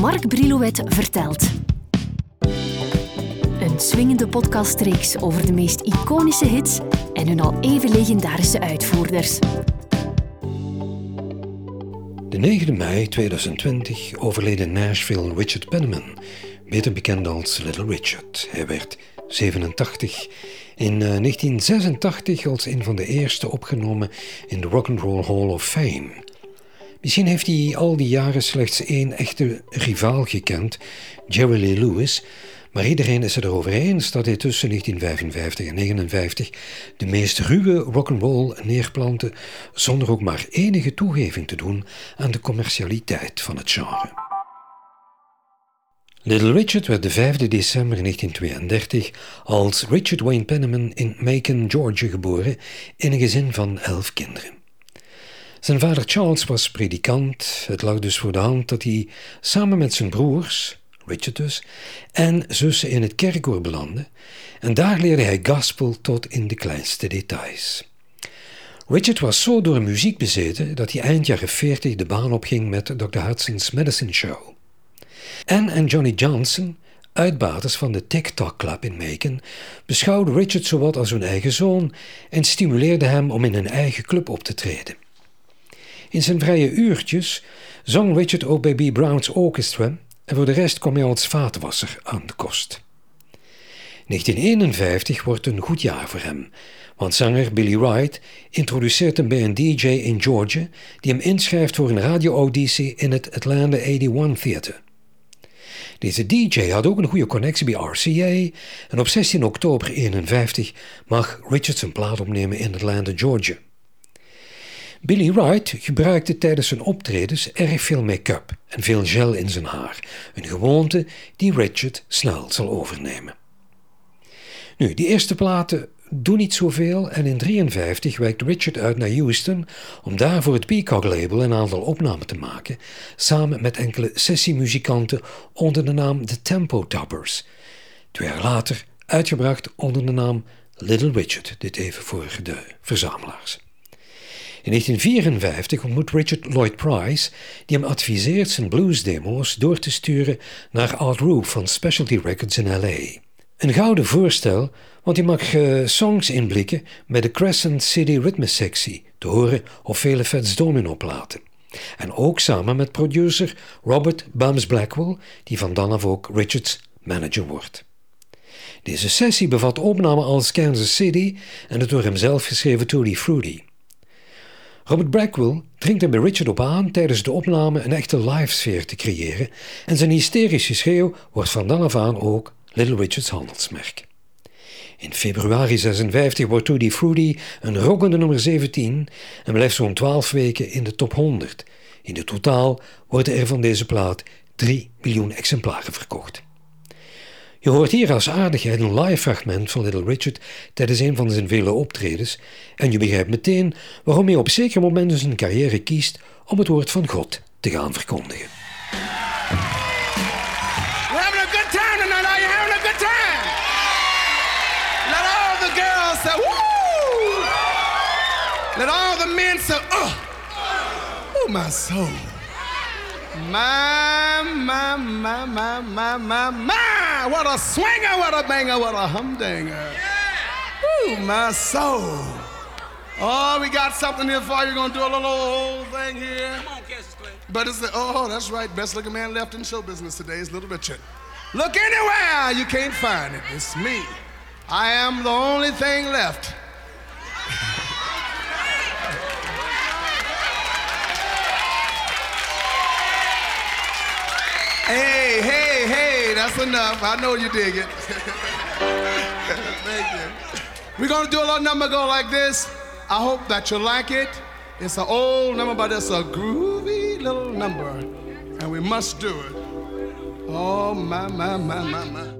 Mark Brilouet vertelt. Een swingende podcastreeks over de meest iconische hits en hun al even legendarische uitvoerders. De 9 mei 2020 overleden Nashville Richard Penniman, beter bekend als Little Richard. Hij werd 87. In 1986 als een van de eerste opgenomen in de Rock and Roll Hall of Fame. Misschien heeft hij al die jaren slechts één echte rivaal gekend, Jerry Lee Lewis, maar iedereen is het erover eens dat hij tussen 1955 en 1959 de meest ruwe rock'n'roll neerplantte zonder ook maar enige toegeving te doen aan de commercialiteit van het genre. Little Richard werd de 5 december 1932 als Richard Wayne Penniman in Macon, Georgia geboren in een gezin van elf kinderen. Zijn vader Charles was predikant. Het lag dus voor de hand dat hij samen met zijn broers, Richard dus, en zussen in het kerkkoor belandde. En daar leerde hij gospel tot in de kleinste details. Richard was zo door muziek bezeten dat hij eind jaren 40 de baan opging met Dr. Hudson's Medicine Show. Anne en Johnny Johnson, uitbaters van de TikTok Club in Macon, beschouwden Richard zowat als hun eigen zoon en stimuleerden hem om in een eigen club op te treden. In zijn vrije uurtjes zong Richard ook bij B. Brown's Orchestra en voor de rest kwam hij als vaatwasser aan de kost. 1951 wordt een goed jaar voor hem, want zanger Billy Wright introduceert hem bij een DJ in Georgia die hem inschrijft voor een radio-auditie in het Atlanta 81 Theater. Deze DJ had ook een goede connectie bij RCA en op 16 oktober 1951 mag Richard zijn plaat opnemen in Atlanta, Georgia. Billy Wright gebruikte tijdens zijn optredens erg veel make-up en veel gel in zijn haar, een gewoonte die Richard snel zal overnemen. Nu, die eerste platen doen niet zoveel en in 1953 wijkt Richard uit naar Houston om daar voor het Peacock-label een aantal opnamen te maken, samen met enkele sessiemuzikanten onder de naam The Tempo Toppers. Twee jaar later uitgebracht onder de naam Little Richard, dit even voor de verzamelaars. In 1954 ontmoet Richard Lloyd Price, die hem adviseert zijn bluesdemo's door te sturen naar Art Roof van Specialty Records in LA. Een gouden voorstel, want hij mag uh, songs inblikken bij de Crescent City Rhythmus sectie, te horen op vele Fats Domino platen. En ook samen met producer Robert Bums Blackwell, die van dan af ook Richards manager wordt. Deze sessie bevat opnamen als Kansas City en de door hemzelf geschreven Tutti Fruity. Robert Blackwell dringt er bij Richard op aan tijdens de opname een echte live-sfeer te creëren en zijn hysterische schreeuw wordt van dan af aan ook Little Richards handelsmerk. In februari 56 wordt Tutti Fruity een rockende nummer 17 en blijft zo'n 12 weken in de top 100. In de totaal worden er van deze plaat 3 miljoen exemplaren verkocht. Je hoort hier als aardigheid een live fragment van Little Richard tijdens een van zijn vele optredens en je begrijpt meteen waarom hij op zeker moment zijn carrière kiest om het woord van God te gaan verkondigen. We're having a good time tonight. Are you having a good time? Let all the girls say, woo! Let all the men say, oh! Oh, my soul. My, my, my, my, my, my, my! What a swinger, what a banger, what a humdinger. Ooh, my soul. Oh, we got something here for you. We're gonna do a little old thing here. Come on, Cassius Clay. But it's the, oh, that's right. Best looking man left in show business today is Little Richard. Look anywhere, you can't find it. It's me. I am the only thing left. hey, that's enough. I know you dig it. Thank you. We're gonna do a little number go like this. I hope that you like it. It's an old number, but it's a groovy little number, and we must do it. Oh, my, my, my, my, my.